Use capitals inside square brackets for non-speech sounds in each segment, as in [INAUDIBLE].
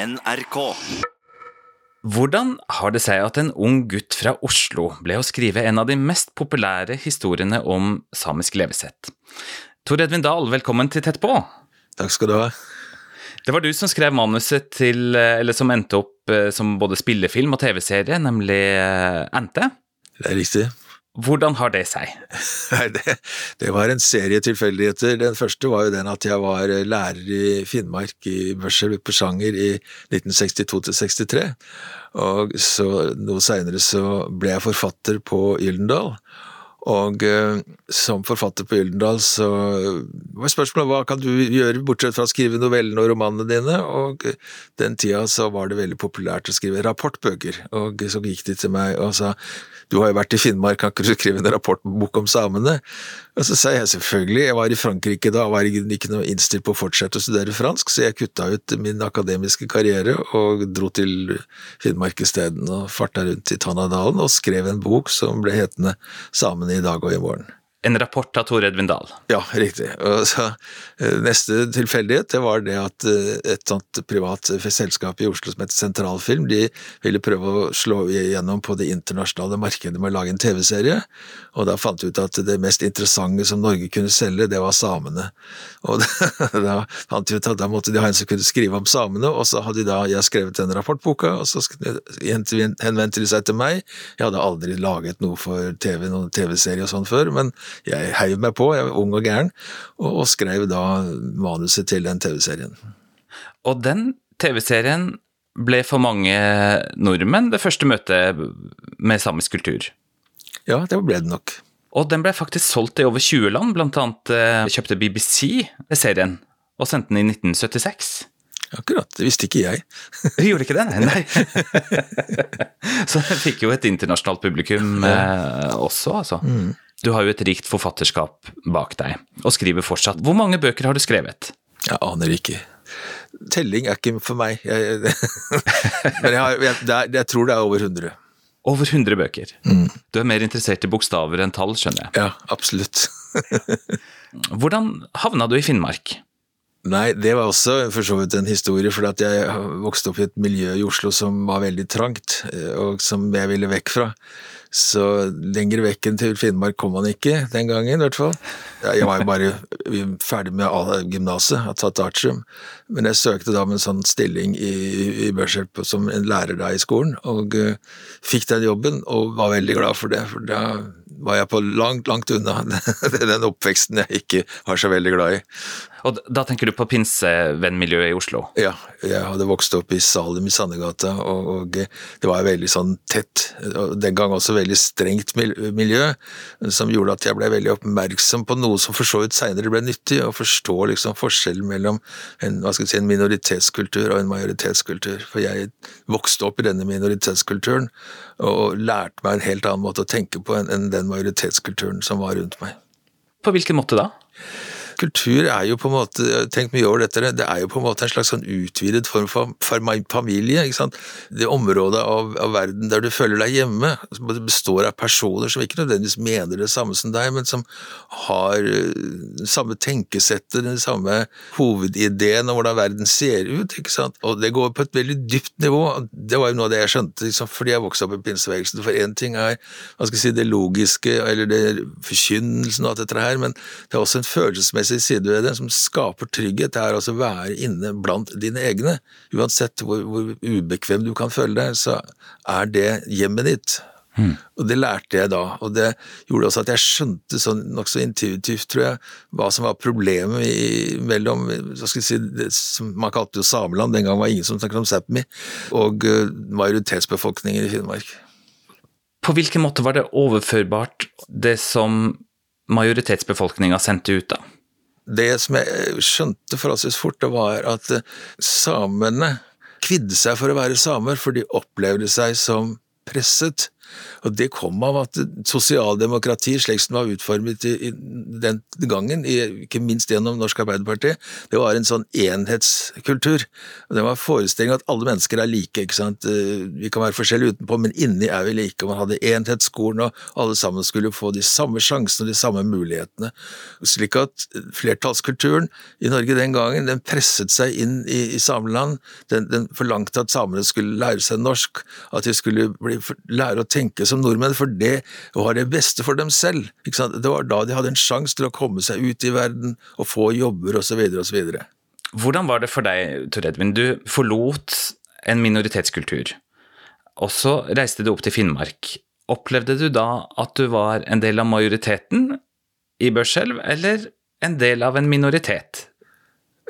NRK. Hvordan har det seg at en ung gutt fra Oslo ble å skrive en av de mest populære historiene om samisk levesett? Tor Edvin Dahl, velkommen til Tett på. Takk skal du ha. Det var du som skrev manuset til, eller som endte opp eh, som både spillefilm og TV-serie, nemlig Ente. Det er riktig. Hvordan har det seg? [LAUGHS] Det, det var en serie tilfeldigheter. Den første var jo den at jeg var lærer i Finnmark i Børsel i Porsanger i 1962–63. Og så noe seinere så ble jeg forfatter på Gyldendal. Og eh, som forfatter på Gyldendal så var spørsmålet hva kan du gjøre bortsett fra å skrive novellene og romanene dine, og den tida så var det veldig populært å skrive rapportbøker, og så gikk de til meg og sa du har jo vært i Finnmark, kan ikke du skrive en rapportbok om samene? Og så sa jeg selvfølgelig, jeg var i Frankrike da, var ikke noe innstilt på å fortsette å studere fransk, så jeg kutta ut min akademiske karriere og dro til Finnmark isteden og farta rundt i Tanadalen og skrev en bok som ble hetende Samene i dag og i morgen. En rapport av Tor Edvin Dahl. Ja, riktig. Så, eh, neste tilfeldighet det var det at eh, et sånt privat selskap i Oslo som heter Sentralfilm, de ville prøve å slå igjennom på det internasjonale markedet med å lage en TV-serie, og da fant de ut at det mest interessante som Norge kunne selge, det var samene. Og [LAUGHS] da fant de ut at da måtte de ha en som kunne skrive om samene, og så hadde de da jeg skrevet den rapportboka, og så henvendte de seg til meg. Jeg hadde aldri laget noe for TV, noen TV-serie og sånn før, men jeg heiv meg på, jeg var ung og gæren, og, og skrev da manuset til den TV-serien. Og den TV-serien ble for mange nordmenn det første møtet med samisk kultur? Ja, det ble det nok. Og den ble faktisk solgt i over 20 land, blant annet eh, kjøpte BBC serien og sendte den i 1976. Akkurat, det visste ikke jeg. [LAUGHS] Gjorde ikke det? [LAUGHS] Nei. [LAUGHS] Så den fikk jo et internasjonalt publikum eh, også, altså. Mm. Du har jo et rikt forfatterskap bak deg, og skriver fortsatt. Hvor mange bøker har du skrevet? Jeg aner ikke. Telling er ikke for meg. Jeg, [LAUGHS] men jeg, har, jeg, jeg, tror det er over 100. Over 100 bøker. Mm. Du er mer interessert i bokstaver enn tall, skjønner jeg. Ja, absolutt. [LAUGHS] Hvordan havna du i Finnmark? Nei, det var også for så vidt en historie, for jeg vokste opp i et miljø i Oslo som var veldig trangt, eh, og som jeg ville vekk fra. Så lenger vekk enn til Finnmark kom man ikke den gangen, i hvert fall. Jeg var jo bare ferdig med gymnaset, har tatt artium, men jeg søkte da med en sånn stilling i, i Børselp som en lærer da i skolen, og uh, fikk den jobben, og var veldig glad for det, for da var jeg på langt, langt unna [LAUGHS] den oppveksten jeg ikke var så veldig glad i. Og da tenker du på pinsevennmiljøet i Oslo? Ja, jeg hadde vokst opp i Salim i Sandegata, og, og, det var veldig sånn tett, og den gang også veldig strengt miljø, som gjorde at jeg ble veldig oppmerksom på noe som for så vidt seinere ble nyttig, å forstå liksom forskjellen mellom en, hva skal jeg si, en minoritetskultur og en majoritetskultur. For jeg vokste opp i denne minoritetskulturen, og lærte meg en helt annen måte å tenke på enn den majoritetskulturen som var rundt meg. På hvilken måte da? Kultur er jo på en måte, tenk mye over dette, det er jo på en måte en slags sånn utvidet form for, familie. ikke sant? Det området av, av, verden der du føler deg hjemme, som består av personer som ikke nødvendigvis mener det samme som deg, men som har eh, samme tenkesettet, den samme hovedideen om hvordan verden ser ut. ikke sant? Og det går på et veldig dypt nivå. Det var jo noe av det jeg skjønte liksom, fordi jeg vokste opp i pinsebevegelsen. For én ting er hva skal jeg si, det logiske, eller det forkynnelsen og alt dette her, men det er også en følelsesmessig følelsesmessig side ved det som skaper trygghet, det er altså å være inne blant dine egne. Uansett hvor, hvor ubekvem du kan føle deg, så er det hjemmet ditt. Mm. Og det lærte jeg da, og det gjorde også at jeg skjønte sånn nokså intuitivt, tror jeg, hva som var problemet i, mellom hva skal jeg si, det som man kalte jo sameland, den gang var ingen som snakket om Sápmi, og uh, majoritetsbefolkningen i Finnmark. På hvilken måte var det overførbart, det som majoritetsbefolkninga sendte ut, da? Det som jeg skjønte forholdsvis fort, det var at eh, samene kvidde seg for å være samer, for de opplevde seg som presset Og det kom av at sosialdemokrati, slik som det var utformet i, den gangen, ikke minst gjennom Norsk Arbeiderparti, det var en sånn enhetskultur. Og det var forestillingen at alle mennesker er like, ikke sant. Eh, vi kan være forskjellige utenpå, men inni er vi like. Og man hadde enhetsskolen, og alle sammen skulle få de samme sjansene og de samme mulighetene. Slik at flertallskulturen i Norge den gangen, den presset seg inn i, i sameland. Den, den forlangte at samene skulle lære seg norsk, at de skulle bli, lære å tenke som nordmenn, for det var det beste for dem selv. Det var da de hadde en sjanse til å komme seg ut i verden og få jobber osv. osv. Hvordan var det for deg, Tor Edvin? Du forlot en minoritetskultur, og så reiste du opp til Finnmark. Opplevde du da at du var en del av majoriteten i Børselv, eller en del av en minoritet?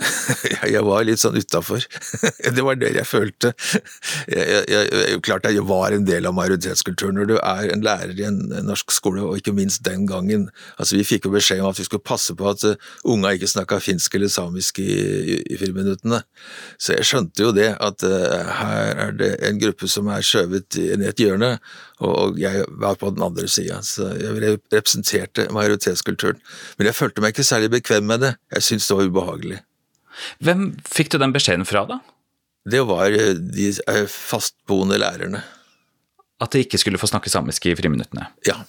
[LAUGHS] jeg var litt sånn utafor. [LAUGHS] det var det jeg følte. Jeg, jeg, jeg, klart jeg var en del av majoritetskulturen når du er en lærer i en, norsk skole, og ikke minst den gangen. Altså, vi fikk jo beskjed om at vi skulle passe på at uh, unga ikke snakka finsk eller samisk i, i, i friminuttene. Så jeg skjønte jo det, at uh, her er det en gruppe som er skjøvet i et hjørne, og jeg var på den andre sida. Så jeg representerte majoritetskulturen. Men jeg følte meg ikke særlig bekvem med det. Jeg syntes det var ubehagelig. Hvem fikk du den beskjeden fra, da? Det var eh, de eh, fastboende lærerne. At de ikke skulle få snakke samisk i friminuttene? Ja.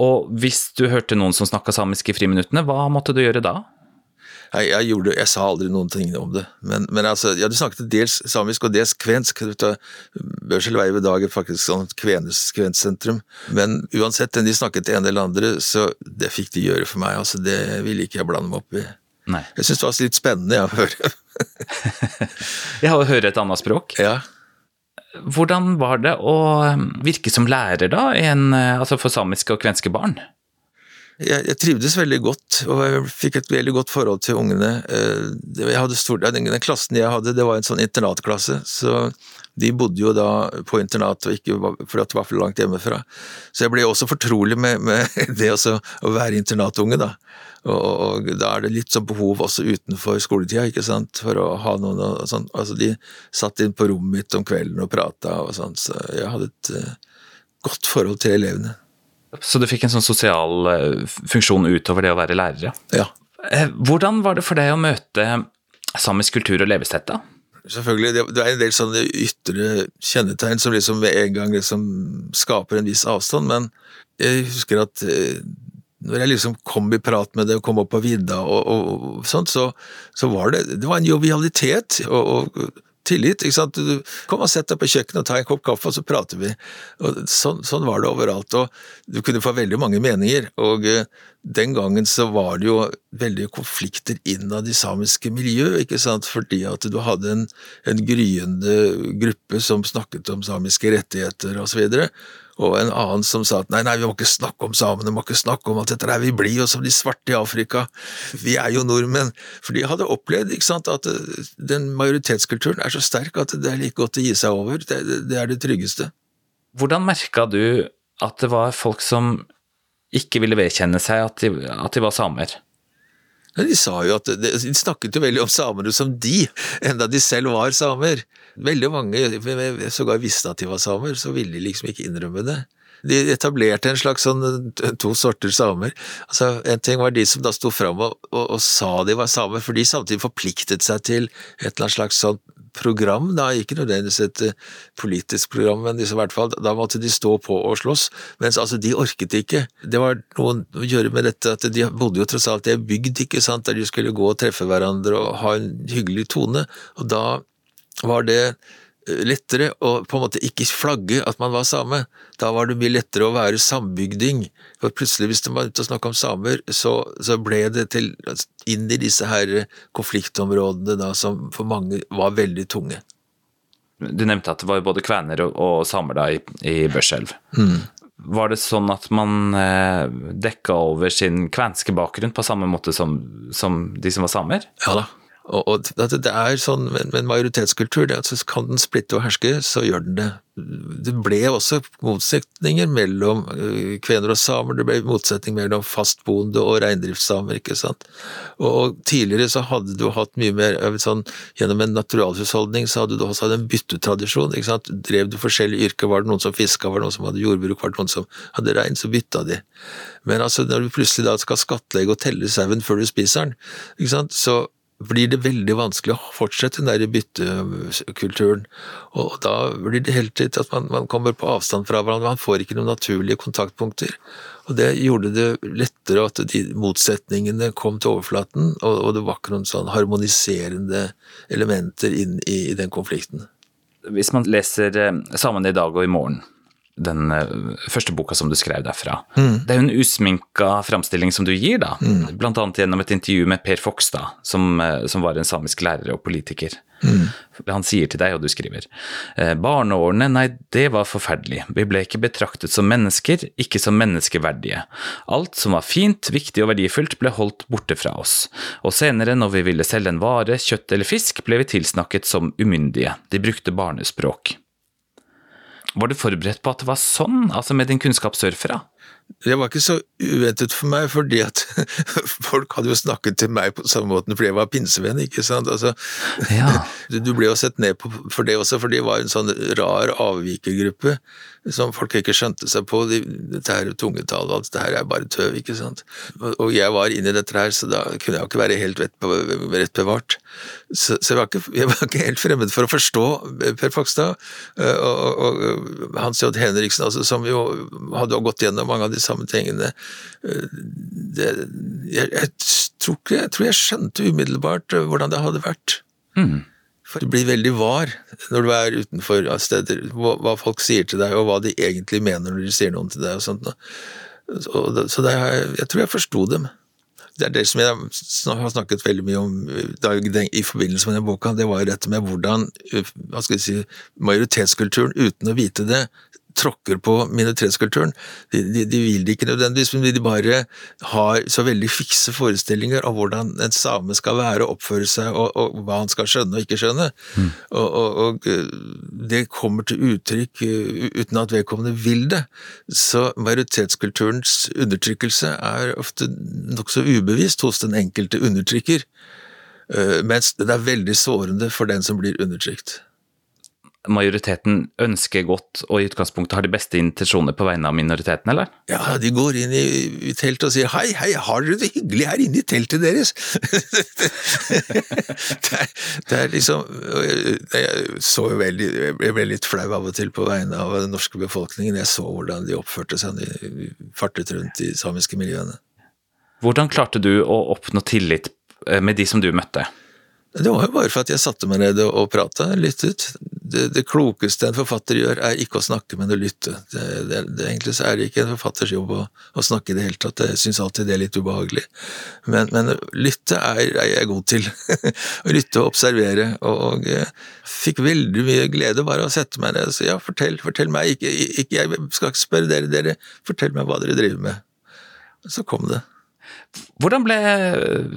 Og hvis du hørte noen som snakka samisk i friminuttene, hva måtte du gjøre da? Jeg, jeg, gjorde, jeg sa aldri noen ting om det, men, men altså, ja, du snakket dels samisk og dels kvensk. Børsel er Dag i dag faktisk sånn kvenes, kvensentrum, men uansett den de snakket det ene eller andre, så det fikk de gjøre for meg. altså Det ville ikke jeg blande meg opp i. Nei. Jeg syns det var litt spennende ja, å høre. jeg har hørt et annet språk. Ja. Hvordan var det å virke som lærer da, en, uh, altså for samiske og kvenske barn? Jeg, jeg, trivdes veldig godt, og jeg fikk et veldig godt forhold til ungene. Hadde stor, den, den, klassen jeg hadde, det var en sånn internatklasse, så de bodde jo da på internat og ikke fordi det var for langt hjemmefra. Så jeg ble også fortrolig med, med [LAUGHS] det å være internatunge, da. Og, og, da er det litt sånn behov også utenfor skoletida, ikke sant, for å ha noen og sånn. Altså, de satt inn på rommet mitt om kvelden og prata og sånn, så jeg hadde et uh, godt forhold til elevene. Så du fikk en sånn sosial uh, funksjon utover det å være lærer, ja. Uh, hvordan var det for deg å møte samisk kultur og levesett, da? Selvfølgelig, det, det er en del sånne ytre kjennetegn som liksom med en gang liksom skaper en viss avstand, men jeg husker at når jeg liksom kom i prat med det og kom opp på vidda og, og, og sånt, så, så, var det det var en jovialitet og, og tillit. ikke sant? Du Kom og sett deg på kjøkkenet og ta en kopp kaffe, og så prater vi. Og sånn, sånn, var det overalt. og Du kunne få veldig mange meninger. og uh, Den gangen så var det jo veldig konflikter innad i samiske miljø, ikke sant? fordi at du hadde en, en gryende gruppe som snakket om samiske rettigheter osv. Og, så og en annen som sa at nei, nei, vi må ikke snakke om samene, vi må ikke snakke om alt dette der, vi blir jo som de svarte i Afrika, vi er jo nordmenn. For de hadde opplevd sant, at eh, den majoritetskulturen er så sterk at det er like godt å gi seg over, det, det er det tryggeste. Hvordan merka du at det var folk som ikke ville vedkjenne seg at de, at de var samer? De sa jo at de snakket jo veldig om samene som de, enda de selv var samer. Veldig mange sågar visste at de var samer, så ville de liksom ikke innrømme det. De etablerte en slags sånn to sorter samer. Altså, En ting var de som da sto fram og, og, og, sa de var samer, for de samtidig forpliktet seg til et eller annet slags sånn program, da, ikke nødvendigvis et uh, politisk program, men i hvert fall, da måtte de stå på og slåss. Mens altså, de orket ikke. Det var noe å gjøre med dette at de bodde jo tross alt i ei bygd, ikke sant, der de skulle gå og treffe hverandre og ha en hyggelig tone, og da var det lettere å på en måte ikke flagge at man var same. Da var det mye lettere å være sambygding. For plutselig, hvis det var ute og snakka om samer, så, så, ble det til, inn i disse her konfliktområdene da, som for mange var veldig tunge. Du nevnte at det var både kvener og, og samer da i, i Børselv. Mm. Var det sånn at man eh, dekka over sin kvenske bakgrunn på samme måte som, som de som var samer? Ja da. Og, og det er sånn med en majoritetskultur, det at kan den splitte og herske, så gjør den det. Det ble også motsetninger mellom øh, kvener og samer, det ble motsetning mellom fastboende og reindriftssamer, ikke sant. Og, og, tidligere så hadde du hatt mye mer sånn, gjennom en naturalhusholdning så hadde du også hatt en byttetradisjon, ikke sant. Drev du forskjellige yrker, var det noen som fiska, var det noen som hadde jordbruk, var det noen som hadde rein, så bytta de. Men altså, når du plutselig da skal skattlegge og telle sauen før du spiser den, ikke sant, så blir det veldig vanskelig å fortsette den der byttekulturen. Og da blir det helt til at man, man, kommer på avstand fra hverandre, man får ikke noen naturlige kontaktpunkter. Og det gjorde det lettere at de motsetningene kom til overflaten, og, og det var ikke noen sånn harmoniserende elementer inn i, i den konflikten. Hvis man leser eh, Sammen i dag og i morgen, den eh, første boka som du skrev derfra. Mm. Det er jo en usminka framstilling som du gir, da. Mm. Annet gjennom et intervju med Per Fogstad, som, eh, som var en samisk lærer og politiker. Mm. Han sier til deg, og du skriver, «Eh, barneårene, nei, det var forferdelig. Vi ble ikke betraktet som mennesker, ikke som menneskeverdige. Alt som var fint, viktig og verdifullt, ble holdt borte fra oss. Og senere, når vi ville selge en vare, kjøtt eller fisk, ble vi tilsnakket som umyndige. De brukte barnespråk. Var du forberedt på at det var sånn, altså med din kunnskap sørfra? Det var ikke så uventet for meg, fordi at [LAUGHS] folk hadde jo snakket til meg på samme måten fordi jeg var pinsevenn, ikke sant. Altså, ja. [LAUGHS] Du ble jo sett ned på for det også, for de var en sånn rar avvikergruppe som folk ikke skjønte seg på. De, dette her tungetallet, alt dette her er bare tøv, ikke sant. Og jeg var inne i dette her, så da kunne jeg jo ikke være helt rett bevart. Så, så jeg, var ikke, jeg, var ikke, helt fremmed for å forstå Per Fakstad eh, og, og, og Hans J. Henriksen, altså, som jo hadde gått gjennom mange av de samme tingene. Eh, det, jeg, jeg, tror ikke, jeg tror jeg skjønte umiddelbart eh, hvordan det hadde vært. Mm. For du blir veldig var når du er utenfor steder, hva folk sier til deg, og hva de egentlig mener når de sier noe til deg og sånt. Så det, jeg tror jeg forsto dem. Det er det som jeg har snakket veldig mye om i forbindelse med den boka, det var jo dette med hvordan hva skal jeg si, majoritetskulturen, uten å vite det, tråkker på minoritetskulturen. De, de, de, vil det ikke nødvendigvis, men de bare har så veldig fikse forestillinger av hvordan en same skal være og oppføre seg, og, og hva han skal skjønne og ikke skjønne. Mm. Og, og, og, eh, det kommer til uttrykk eh, uten at vedkommende vil det. Så majoritetskulturens undertrykkelse er ofte nokså ubevisst hos den enkelte undertrykker, eh, mens det er veldig sårende for den som blir undertrykt majoriteten ønsker godt og i utgangspunktet har de beste intensjoner på vegne av minoriteten, eller? Ja, de går inn i, teltet og sier hei, hei, har dere det hyggelig her inne i teltet deres? [LAUGHS] det, er, det, er, liksom Jeg så jo veldig, jeg ble litt flau av og til på vegne av den norske befolkningen. Jeg så hvordan de oppførte seg de fartet rundt i samiske miljøene. Hvordan klarte du å oppnå tillit eh, med de som du møtte? Det var jo bare for at jeg satte meg ned og prata, lyttet. Det, det, klokeste en forfatter gjør, er ikke å snakke, men å lytte. Det, det, Egentlig så er det ikke en forfatters jobb å, å snakke i det hele tatt, jeg syns alltid det er litt ubehagelig. Men, men lytte er, er, jeg god til. [LAUGHS] å lytte og observere, og, og fikk veldig mye glede bare av å sette meg ned og si ja, fortell, fortell meg, ikke, ikke, jeg skal ikke spørre dere, dere, fortell meg hva dere driver med. Så kom det. Hvordan ble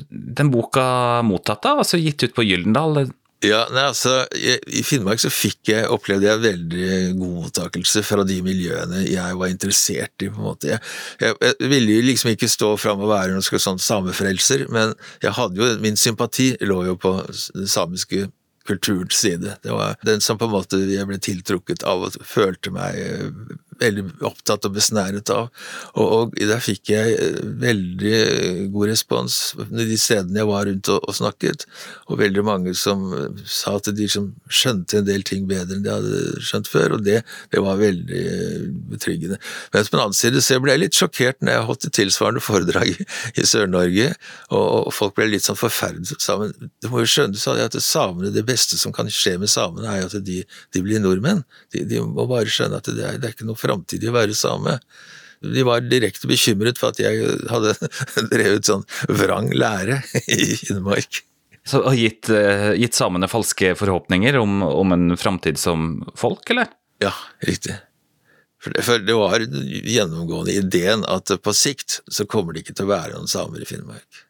den boka mottatt, da? Altså gitt ut på Gyldendal? Ja, nei, altså, I Finnmark så fikk jeg, opplevde jeg veldig god mottakelse fra de miljøene jeg var interessert i. på en måte. Jeg, jeg, jeg ville jo liksom ikke stå fram og være noen sånn samefrelser, men jeg hadde jo, min sympati lå jo på den samiske kulturens side. Det var den som på en måte jeg ble tiltrukket av og følte meg veldig opptatt og besnæret av. Og, og der fikk jeg eh, veldig god respons de stedene jeg var rundt og, og, snakket, og veldig mange som eh, sa at de som skjønte en del ting bedre enn de hadde skjønt før, og det, det var veldig eh, betryggende. Men på den annen side så ble jeg litt sjokkert når jeg holdt et tilsvarende foredrag i, i Sør-Norge, og, og, folk ble litt sånn forferdet sammen. Du må jo skjønne, sa de, at samene, det beste som kan skje med samene, er jo at de, de blir nordmenn. De, de, må bare skjønne at det er, det er ikke noe framtid i å være same. De var direkte bekymret for at jeg hadde [LAUGHS] drevet sånn vrang lære i Finnmark. Så har gitt, eh, gitt samene falske forhåpninger om, om en framtid som folk, eller? Ja, riktig. For det, for det var gjennomgående ideen at på sikt så kommer det ikke til å være noen samer i Finnmark.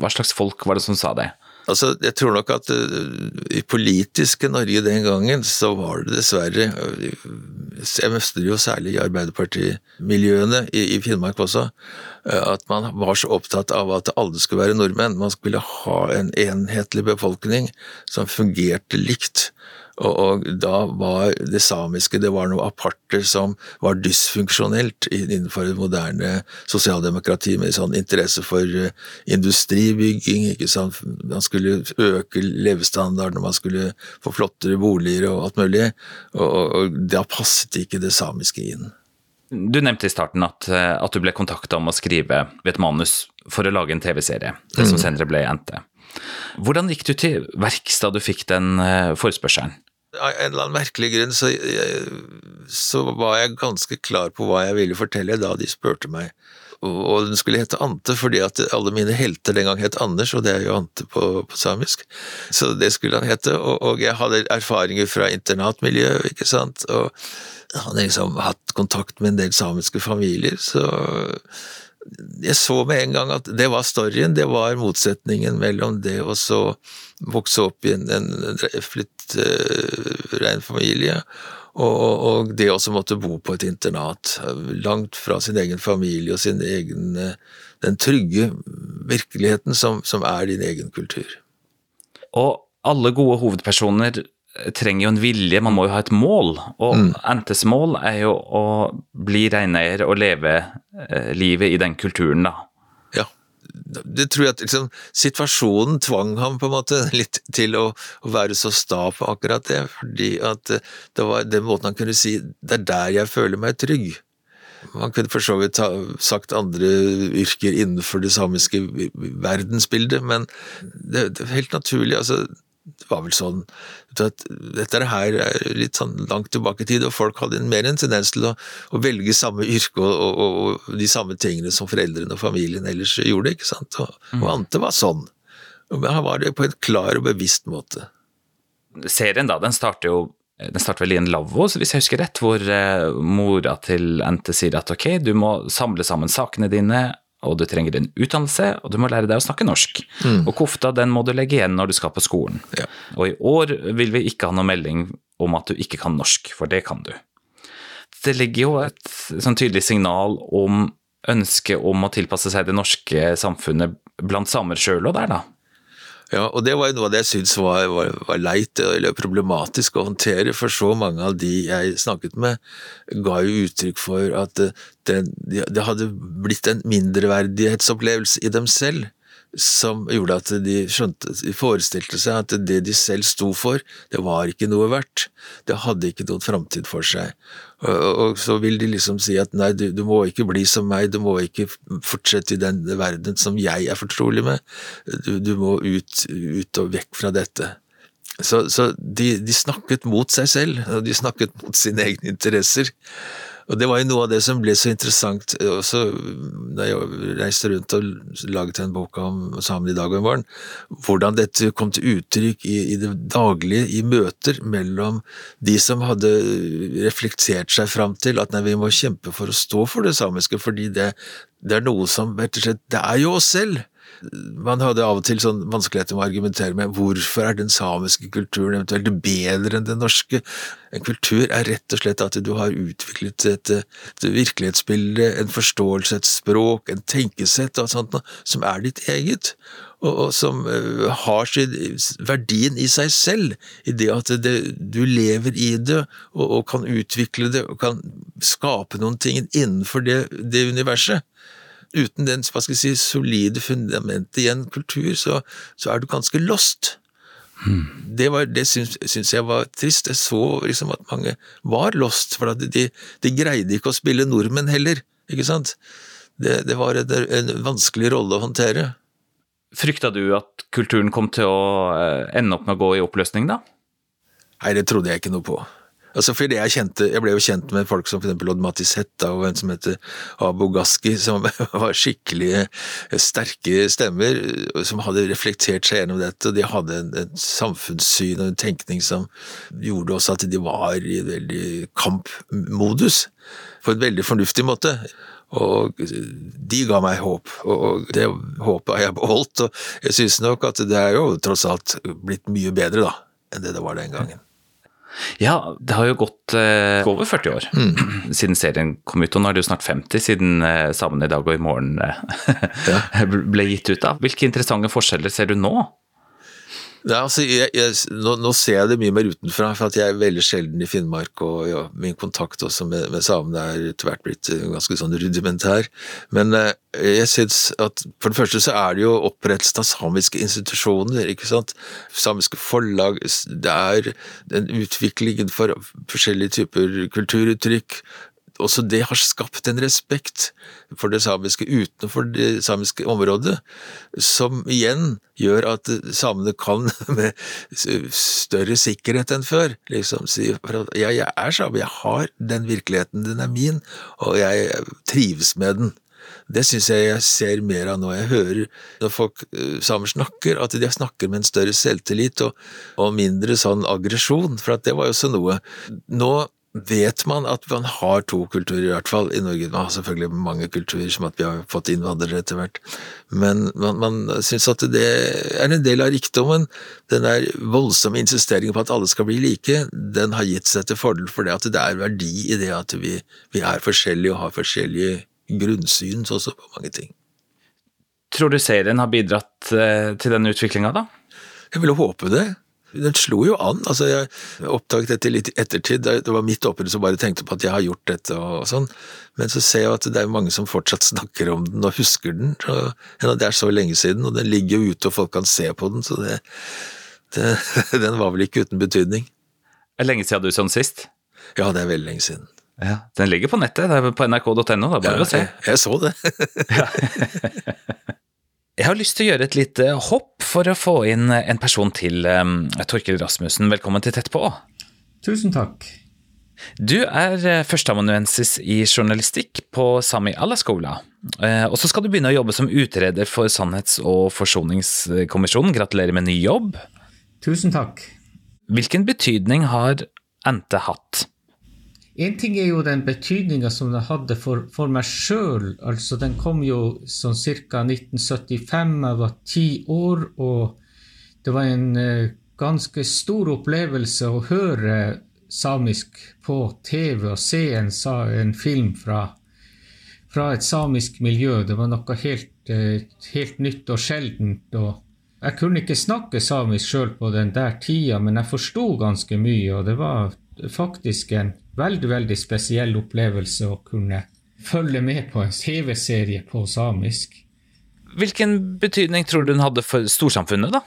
Hva slags folk var det som sa det? Altså, jeg tror nok at uh, i politiske Norge den gangen, så var det dessverre uh, Jeg møster jo særlig i Arbeiderpartimiljøene i, i Finnmark også, uh, at man var så opptatt av at alle skulle være nordmenn. Man skulle ha en enhetlig befolkning som fungerte likt. Og, og, da var det samiske det var noe aparte som var dysfunksjonelt innenfor det moderne sosialdemokrati, med sånn interesse for eh, industribygging. ikke sant? Man skulle øke levestandarden, man skulle få flottere boliger og alt mulig. Og, og, og da passet ikke det samiske inn. Du nevnte i starten at, eh, at du ble kontakta om å skrive ved et manus for å lage en TV-serie, det som mm. senere ble NT. Hvordan gikk du til verks da du fikk den eh, forespørselen? Av en eller annen merkelig grunn så, så, var jeg ganske klar på hva jeg ville fortelle da de spurte meg. Og den skulle hete Ante fordi at alle mine helter den gang het Anders, og det er jo Ante på, på samisk. Så det skulle han hete. Og, og, jeg hadde erfaringer fra internatmiljøet, ikke sant. Og han hadde liksom hatt kontakt med en del samiske familier, så jeg så med en gang at det var storyen, det var motsetningen mellom det å så vokse opp i en, en flytt uh, rein familie, og, og, det å måtte bo på et internat, langt fra sin egen familie og sin egen uh, Den trygge virkeligheten som, som er din egen kultur. Og alle gode hovedpersoner trenger jo en vilje, man må jo ha et mål. Og mm. NTs mål er jo å bli reineier og leve eh, livet i den kulturen, da. Ja, det tror jeg at liksom, situasjonen tvang ham på en måte litt til å, å, være så sta på akkurat det, fordi at eh, det var den måten han kunne si det er der jeg føler meg trygg. Man kunne for så vidt ha sagt andre yrker innenfor det samiske verdensbildet, men det, det er helt naturlig. altså det var vel sånn at Dette her er litt sånn langt tilbake i tid, og folk hadde mer en tendens til å, å velge samme yrke og, og, og, de samme tingene som foreldrene og familien ellers gjorde, ikke sant. Og, og mm. Ante var sånn. Men han var det på en klar og bevisst måte. Serien, da, den starter jo den starter vel i en lavvo, hvis jeg husker rett, hvor eh, mora til Ente sier at ok, du må samle sammen sakene dine og du trenger en utdannelse, og du må lære deg å snakke norsk. Mm. Og kofta den må du legge igjen når du skal på skolen. Ja. Og i år vil vi ikke ha noe melding om at du ikke kan norsk, for det kan du. Det ligger jo et sånn tydelig signal om ønsket om å tilpasse seg det norske samfunnet blant samer sjøl og der, da. Ja, og det var jo noe av det jeg syntes var, var, var, leit eller problematisk å håndtere, for så mange av de jeg snakket med, ga jo uttrykk for at det, det hadde blitt en mindreverdighetsopplevelse i dem selv som gjorde at de skjønte, de forestilte seg at det de selv sto for, det var ikke noe verdt. Det hadde ikke noen framtid for seg. Og, og, så vil de liksom si at nei, du, du, må ikke bli som meg, du må ikke fortsette i den verden som jeg er fortrolig med. Du, du må ut, ut, og vekk fra dette. Så, så de, de snakket mot seg selv, og de snakket mot sine egne interesser. Og det var jo noe av det som ble så interessant også da jeg reiste rundt og laget en bok om Sammen i dag og i morgen, hvordan dette kom til uttrykk i, i, det daglige, i møter mellom de som hadde reflektert seg fram til at nei, vi må kjempe for å stå for det samiske, fordi det, det er noe som rett og slett Det er jo oss selv! Man hadde av og til sånn vanskeligheter med å argumentere med hvorfor er den samiske kulturen eventuelt bedre enn den norske. En kultur er rett og slett at du har utviklet et, et virkelighetsbilde, en forståelse, et språk, en tenkesett og sånt som er ditt eget. Og, og som uh, har sin, verdien i seg selv, i det at det, du lever i det og, og, kan utvikle det og kan skape noen ting innenfor det, det universet uten den hva skal jeg si, solide fundamentet i en kultur, så, så er du ganske lost. Mm. Det, var, det syns, syns, jeg var trist. Jeg så liksom at mange var lost, for de, de, greide ikke å spille nordmenn heller, ikke sant. Det, det var en, en, vanskelig rolle å håndtere. Frykta du at kulturen kom til å eh, ende opp med å gå i oppløsning, da? Nei, det trodde jeg ikke noe på. Altså fordi jeg, kjente, jeg ble jo kjent med folk som eksempel Odd Mattis Hetta og en som heter Abu Gaski, som [LAUGHS] var skikkelig sterke stemmer, som hadde reflektert seg gjennom dette. og De hadde en samfunnssyn og en tenkning som gjorde også at de var i veldig kampmodus, på en veldig fornuftig måte. Og de ga meg håp, og det håpet har jeg beholdt. Og jeg synes nok at det er jo tross alt blitt mye bedre da, enn det det var den gangen. Ja, det har jo gått eh, over 40 år mm. [CLEARS THROAT] siden serien kom ut, og nå er det jo snart 50 siden eh, Sammen i dag og i morgen eh, [LAUGHS] ble gitt ut. av. Hvilke interessante forskjeller ser du nå? Ja, altså, jeg, jeg, nå, nå, ser jeg det mye mer utenfra, for jeg er veldig sjelden i Finnmark, og ja, min kontakt også med, med samene er etter hvert blitt eh, ganske sånn rudimentær. Men eh, jeg synes at for det første så er det jo opprettelsen av samiske institusjoner, ikke sant. Samiske forlag, det er den utviklingen for forskjellige typer kulturuttrykk, også det har skapt en respekt for det samiske utenfor det samiske området, som igjen gjør at samene kan [LAUGHS] med større sikkerhet enn før liksom si ja, jeg er same, jeg har den virkeligheten, den er min, og jeg trives med den. Det syns jeg jeg ser mer av nå. Jeg hører når folk eh, samer snakker, at de snakker med en større selvtillit og, og mindre sånn aggresjon, for at det var jo også noe. Nå vet man at man har to kulturer, i hvert fall i Norge. Man har selvfølgelig mange kulturer, som at vi har fått innvandrere etter hvert, men man, man syns at det er en del av rikdommen. Den der voldsomme insisteringen på at alle skal bli like, den har gitt seg til fordel for det at det er verdi i det at vi, vi er forskjellige og har forskjellige grunnsyn også på mange ting. Tror du serien har bidratt eh, til den utviklinga, da? Jeg vil håpe det. Den slo jo an. altså Jeg oppdaget dette litt i ettertid. Det var mitt oppi som bare tenkte på at jeg har gjort dette og sånn. Men så ser jeg at det er mange som fortsatt snakker om den og husker den. Og det er så lenge siden, og den ligger jo ute og folk kan se på den, så det, det, [LAUGHS] den var vel ikke uten betydning. Er det lenge siden du så den sist? Ja, det er veldig lenge siden. Ja, Den ligger på nettet, det er på nrk.no, er bare ja, å se. Jeg, jeg så det. [LAUGHS] [LAUGHS] Jeg har lyst til å gjøre et lite hopp for å få inn en person til. Torkild Torkil Rasmussen, velkommen til Tett på. Tusen takk. Du er eh, førsteamanuensis i journalistikk på Sami Alaskola. Eh, og så skal du begynne å jobbe som utreder for Sannhets- og forsoningskommisjonen. Gratulerer med ny jobb. Tusen takk. Hvilken betydning har NT hatt? En ting er jo den betydninga som det hadde for, for meg sjøl. Altså, den kom jo sånn ca. 1975. Jeg var ti år, og det var en uh, ganske stor opplevelse å høre samisk på TV og se en, en film fra, fra, et samisk miljø. Det var noe helt, uh, helt nytt og sjeldent. og jeg kunne ikke snakke samisk sjøl på den der tida, men jeg forsto ganske mye, og det var faktisk en veldig, veldig spesiell opplevelse å kunne følge med på en TV-serie på samisk. Hvilken betydning tror du den hadde for storsamfunnet, da?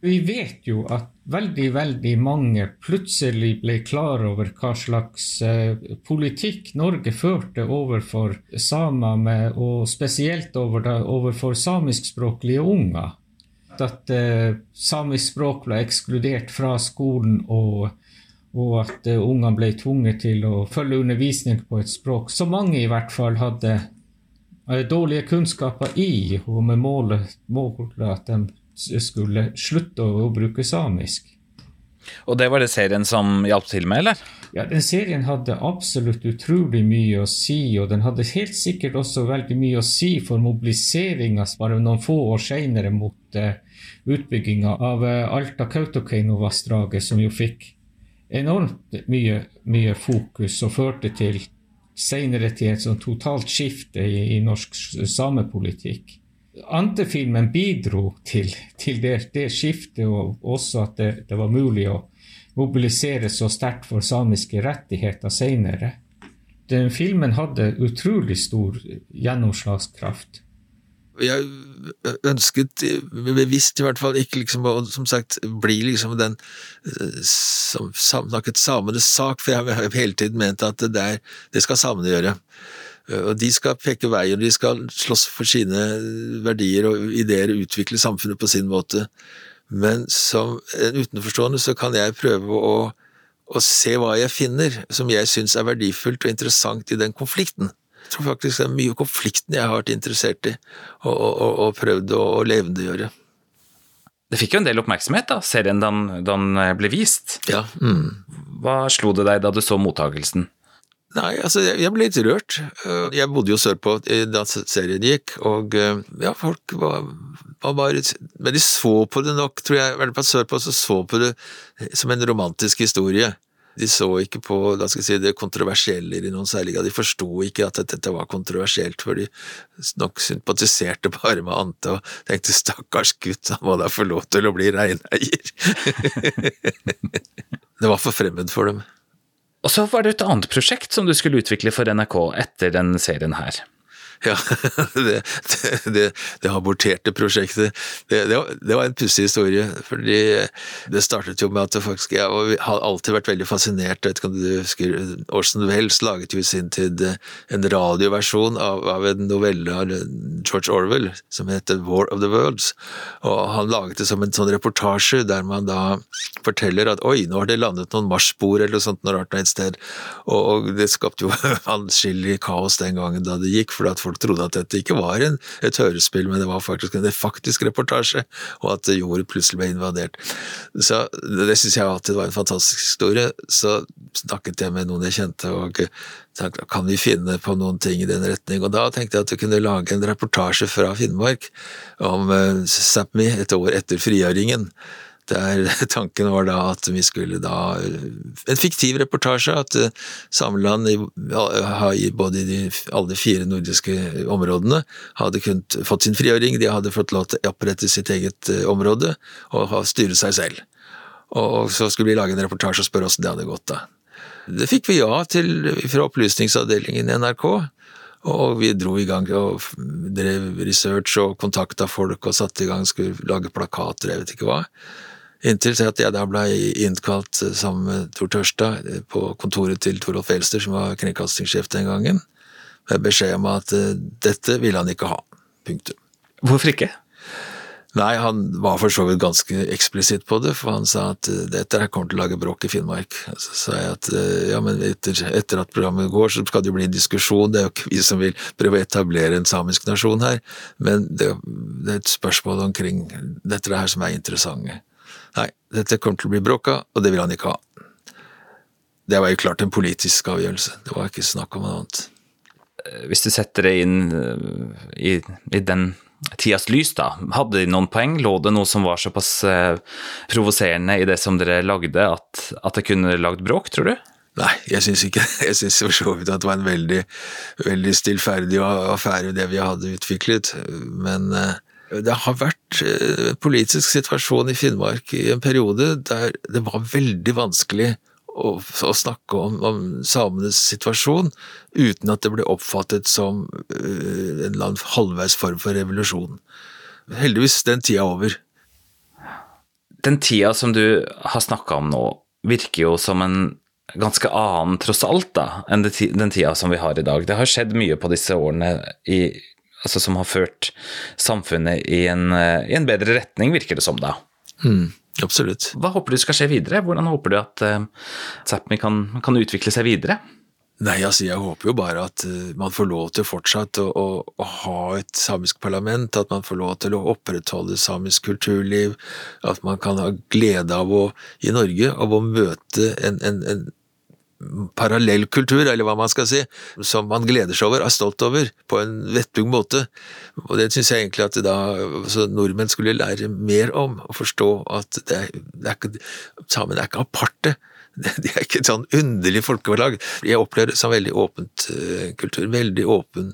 Vi vet jo at veldig, veldig mange plutselig ble klar over hva slags eh, politikk Norge førte overfor samer, med, og spesielt over da, overfor samiskspråklige unger. At eh, samisk språk ble ekskludert fra skolen, og og at uh, ungene ble tvunget til å følge undervisning på et språk som mange i hvert fall hadde uh, dårlige kunnskaper i, og med målet, målet at de skulle slutte å, bruke samisk. Og det var det serien som hjalp til med, eller? Ja, den serien hadde absolutt utrolig mye å si, og den hadde helt sikkert også veldig mye å si for mobiliseringa bare noen få år seinere mot uh, utbygginga av Alta-Kautokeino-vassdraget, som jo fikk enormt mye, mye fokus og førte til senere til et sånn totalt skifte i, i norsk samepolitikk. Antefilmen bidro til, til det, det, skiftet, og også at det, det, var mulig å mobilisere så sterkt for samiske rettigheter senere. Den filmen hadde utrolig stor gjennomslagskraft jeg ønsket bevisst i hvert fall ikke liksom å som sagt bli liksom den eh, som snakket samenes sak, for jeg har hele tiden ment at det, der, det skal samene gjøre. Eh, og De skal peke veien, de skal slåss for sine verdier og ideer og utvikle samfunnet på sin måte. Men som en utenforstående så kan jeg prøve å, å se hva jeg finner som jeg syns er verdifullt og interessant i den konflikten. Jeg tror faktisk det er mye av konflikten jeg har vært interessert i, og, og, og prøvd å, levendegjøre. Det fikk jo en del oppmerksomhet, da, serien da den ble vist. Ja. Mm. Hva slo det deg da du så mottagelsen? Nei, altså, jeg ble litt rørt. Jeg bodde jo sørpå da serien gikk, og ja, folk var, var bare Men de så på det nok, tror jeg, i hvert fall sørpå, så så på det som en romantisk historie. De så ikke på si, det kontroversielle i noen særlig grad. De forsto ikke at dette var kontroversielt, for de nok sympatiserte [LAUGHS] bare med Ante og tenkte stakkars gutt, han må da få lov til å bli reineier. [LAUGHS] det var for fremmed for dem. Og så var det et annet prosjekt som du skulle utvikle for NRK etter den serien her. Ja, [LAUGHS] det, det, det aborterte prosjektet, det, det var en pussig historie. fordi Det startet jo med at faktisk, jeg har alltid vært veldig fascinert vet ikke om du husker, Orson Wells laget jo i sin tid en radioversjon av, av en novelle av George Orwell som heter War of the Worlds. og Han laget det som en sånn reportasje der man da forteller at oi, nå har det landet noen marsspor eller noe sånt et sted. Og, og det skapte jo [LAUGHS] anskillig kaos den gangen da det gikk. for at folk trodde at dette ikke var en, et hørespill, men det var faktisk en faktisk reportasje, og at jord plutselig ble invadert. Så Det syns jeg alltid var en fantastisk historie. Så snakket jeg med noen jeg kjente, og tenkte kan vi finne på noen ting i den retning? Og da tenkte jeg at jeg kunne lage en reportasje fra Finnmark om uh, Sápmi et år etter frigjøringen. Der [LAUGHS] tanken var da at vi skulle da En fiktiv reportasje, at eh, Sameland i, både de, alle de fire nordiske områdene hadde kunnet fått sin frigjøring, de hadde fått lov til å opprette sitt eget eh, område og styre seg selv. Og så skulle vi lage en reportasje og spørre åssen det hadde gått da. Det fikk vi ja til fra opplysningsavdelingen i NRK. Og vi dro i gang og drev research og kontakta folk og satte i gang, skulle lage plakater, jeg vet ikke hva. Inntil til at jeg da ble innkalt sammen med Tor Tørstad på kontoret til Torolf Elster, som var kringkastingssjef den gangen, med beskjed om at eh, dette ville han ikke ha. Punktum. Hvorfor ikke? Nei, han var for så vidt ganske eksplisitt på det, for han sa at eh, dette her kommer til å lage bråk i Finnmark. Så sa jeg at eh, ja, men etter, etter, at programmet går, så skal det jo bli en diskusjon, det er jo ikke vi som vil prøve å etablere en samisk nasjon her, men det, det er et spørsmål omkring dette her som er interessante. Nei, dette kommer til å bli bråka, og det vil han ikke ha. Det var jo klart en politisk avgjørelse, det var ikke snakk om noe annet. Eh, hvis du setter det inn eh, i, i den tidas lys, da, hadde de noen poeng? Lå det noe som var såpass eh, provoserende i det som dere lagde, at, at det kunne lagd bråk, tror du? Nei, jeg syns ikke [LAUGHS] Jeg syns for så vidt at det var en veldig, veldig stillferdig affære, det vi hadde utviklet, men eh, det har vært en eh, politisk situasjon i Finnmark i en periode der det var veldig vanskelig å, å snakke om, om, samenes situasjon uten at det ble oppfattet som uh, en eller annen halvveis form for revolusjon. Heldigvis den tida over. Den tida som du har snakka om nå, virker jo som en ganske annen, tross alt, da, enn den tida som vi har i dag. Det har skjedd mye på disse årene i altså som har ført samfunnet i en, eh, i en, bedre retning, virker det som da. Mm, absolutt. Hva håper du skal skje videre? Hvordan håper du at uh, Sápmi kan, kan, utvikle seg videre? Nei, altså Jeg håper jo bare at uh, man får lov til fortsatt å, å, å, ha et samisk parlament, at man får lov til å opprettholde samisk kulturliv, at man kan ha glede av å, i Norge, av å møte en, en, en parallellkultur, eller hva man skal si, som man gleder seg over, er stolt over, på en vettug måte. Og det syns jeg egentlig at da, nordmenn skulle lære mer om, og forstå at det er, det er ikke, samene er ikke aparte. [LAUGHS] De er ikke et sånn underlig folkelag. Jeg opplever det som veldig åpent uh, kultur. Veldig åpen,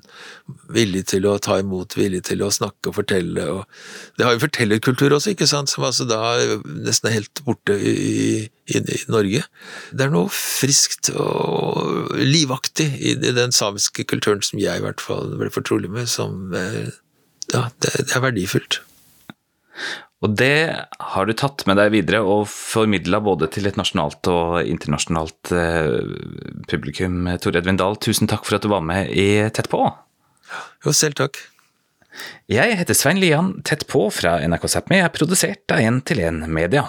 villig til å ta imot, villig til å snakke og fortelle. Og det har jo fortellerkultur også, ikke sant, som altså da nesten er helt borte i, i, i Norge. Det er noe friskt og livaktig i, i, den samiske kulturen som jeg i hvert fall ble fortrolig med, som uh, ja, det, det er verdifullt. Og det har du tatt med deg videre og formidla både til et nasjonalt og internasjonalt eh, publikum. Tor Edvin Dahl, tusen takk for at du var med i Tett på. Jo, selv takk. Jeg heter Svein Lian. Tett på fra NRK Sápmi er produsert av 1 til 1 Media.